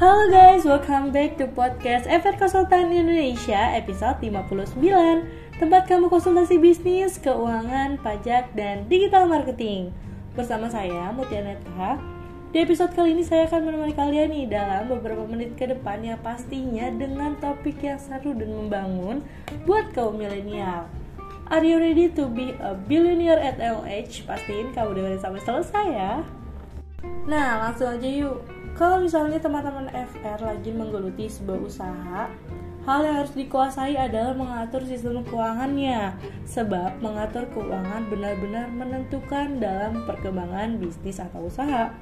Halo guys, welcome back to podcast FR Konsultan Indonesia episode 59 Tempat kamu konsultasi bisnis, keuangan, pajak, dan digital marketing. Bersama saya, Mutia Neta Di episode kali ini saya akan menemani kalian nih dalam beberapa menit ke depan yang pastinya dengan topik yang seru dan membangun buat kaum milenial. Are you ready to be a billionaire at LH? Pastiin kamu dengerin sampai selesai ya. Nah, langsung aja yuk kalau misalnya teman-teman FR lagi menggeluti sebuah usaha, hal yang harus dikuasai adalah mengatur sistem keuangannya. Sebab mengatur keuangan benar-benar menentukan dalam perkembangan bisnis atau usaha.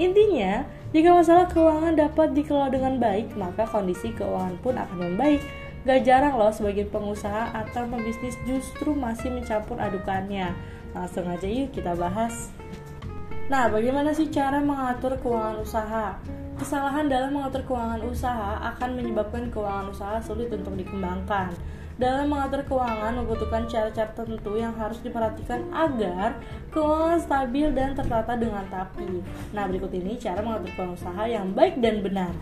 Intinya, jika masalah keuangan dapat dikelola dengan baik, maka kondisi keuangan pun akan membaik. Gak jarang loh sebagian pengusaha atau pembisnis justru masih mencampur adukannya. Langsung aja yuk kita bahas. Nah, bagaimana sih cara mengatur keuangan usaha? Kesalahan dalam mengatur keuangan usaha akan menyebabkan keuangan usaha sulit untuk dikembangkan. Dalam mengatur keuangan membutuhkan cara-cara tertentu yang harus diperhatikan agar keuangan stabil dan tertata dengan rapi. Nah, berikut ini cara mengatur keuangan usaha yang baik dan benar.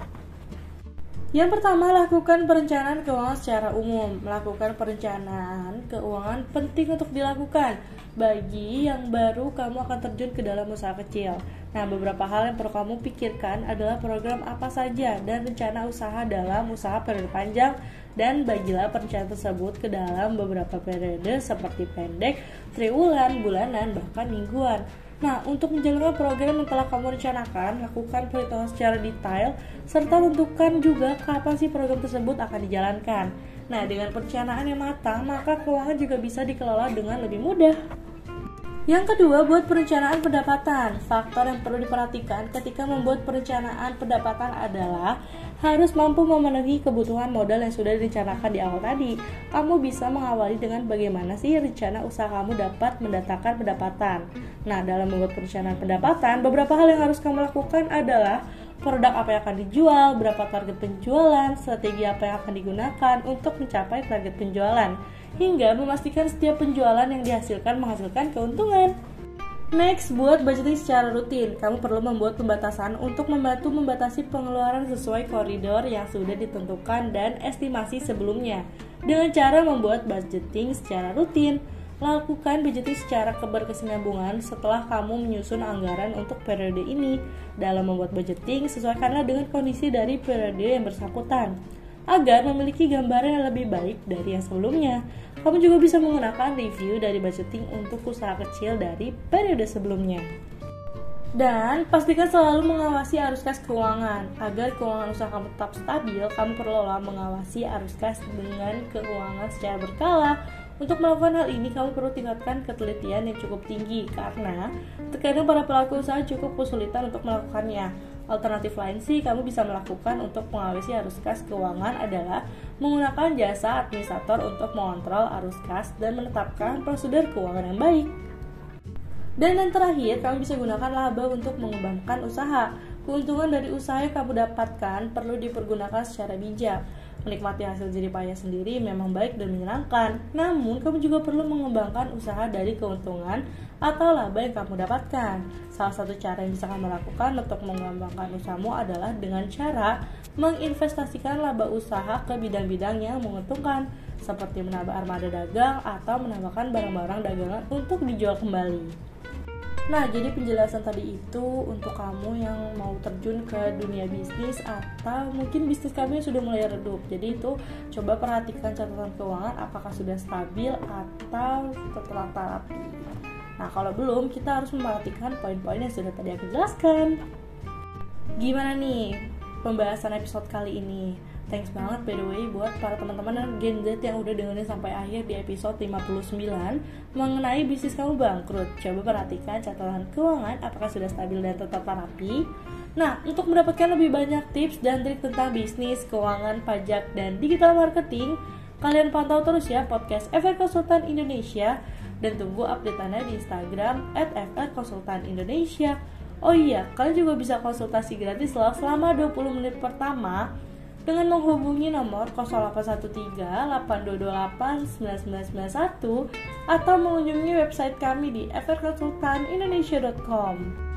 Yang pertama, lakukan perencanaan keuangan secara umum. Melakukan perencanaan keuangan penting untuk dilakukan. Bagi yang baru, kamu akan terjun ke dalam usaha kecil. Nah, beberapa hal yang perlu kamu pikirkan adalah program apa saja dan rencana usaha dalam usaha periode panjang dan bagilah perencanaan tersebut ke dalam beberapa periode seperti pendek, triwulan, bulanan, bahkan mingguan. Nah, untuk menjalankan program yang telah kamu rencanakan, lakukan perhitungan secara detail, serta tentukan juga kapan si program tersebut akan dijalankan. Nah, dengan perencanaan yang matang, maka keuangan juga bisa dikelola dengan lebih mudah. Yang kedua, buat perencanaan pendapatan. Faktor yang perlu diperhatikan ketika membuat perencanaan pendapatan adalah harus mampu memenuhi kebutuhan modal yang sudah direncanakan di awal tadi. Kamu bisa mengawali dengan bagaimana sih rencana usaha kamu dapat mendatangkan pendapatan. Nah, dalam membuat perencanaan pendapatan, beberapa hal yang harus kamu lakukan adalah produk apa yang akan dijual, berapa target penjualan, strategi apa yang akan digunakan untuk mencapai target penjualan, hingga memastikan setiap penjualan yang dihasilkan menghasilkan keuntungan. Next, buat budgeting secara rutin. Kamu perlu membuat pembatasan untuk membantu membatasi pengeluaran sesuai koridor yang sudah ditentukan dan estimasi sebelumnya. Dengan cara membuat budgeting secara rutin, lakukan budgeting secara keberkesinambungan setelah kamu menyusun anggaran untuk periode ini. Dalam membuat budgeting, sesuaikanlah dengan kondisi dari periode yang bersangkutan agar memiliki gambaran yang lebih baik dari yang sebelumnya. Kamu juga bisa menggunakan review dari budgeting untuk usaha kecil dari periode sebelumnya. Dan pastikan selalu mengawasi arus kas keuangan. Agar keuangan usaha kamu tetap stabil, kamu perlu mengawasi arus kas dengan keuangan secara berkala. Untuk melakukan hal ini, kamu perlu tingkatkan ketelitian yang cukup tinggi karena terkadang para pelaku usaha cukup kesulitan untuk melakukannya. Alternatif lain sih kamu bisa melakukan untuk mengawasi arus kas keuangan adalah menggunakan jasa administrator untuk mengontrol arus kas dan menetapkan prosedur keuangan yang baik. Dan yang terakhir, kamu bisa gunakan laba untuk mengembangkan usaha. Keuntungan dari usaha yang kamu dapatkan perlu dipergunakan secara bijak. Menikmati hasil jerih payah sendiri memang baik dan menyenangkan, namun kamu juga perlu mengembangkan usaha dari keuntungan atau laba yang kamu dapatkan. Salah satu cara yang bisa kamu lakukan untuk mengembangkan usahamu adalah dengan cara menginvestasikan laba usaha ke bidang-bidang yang menguntungkan, seperti menambah armada dagang atau menambahkan barang-barang dagangan untuk dijual kembali. Nah, jadi penjelasan tadi itu untuk kamu yang mau terjun ke dunia bisnis atau mungkin bisnis kamu yang sudah mulai redup. Jadi itu coba perhatikan catatan keuangan apakah sudah stabil atau tertata rapi. Nah, kalau belum, kita harus memperhatikan poin-poin yang sudah tadi aku jelaskan. Gimana nih pembahasan episode kali ini? Thanks banget by the way buat para teman-teman Gen Z yang udah dengerin sampai akhir di episode 59 mengenai bisnis kamu bangkrut. Coba perhatikan catatan keuangan apakah sudah stabil dan tetap rapi. Nah, untuk mendapatkan lebih banyak tips dan trik tentang bisnis, keuangan, pajak, dan digital marketing, kalian pantau terus ya podcast FR Konsultan Indonesia dan tunggu update-annya di Instagram at Konsultan Indonesia. Oh iya, kalian juga bisa konsultasi gratis loh selama 20 menit pertama dengan menghubungi nomor 0813-8228-9991 atau mengunjungi website kami di frkonsultanindonesia.com.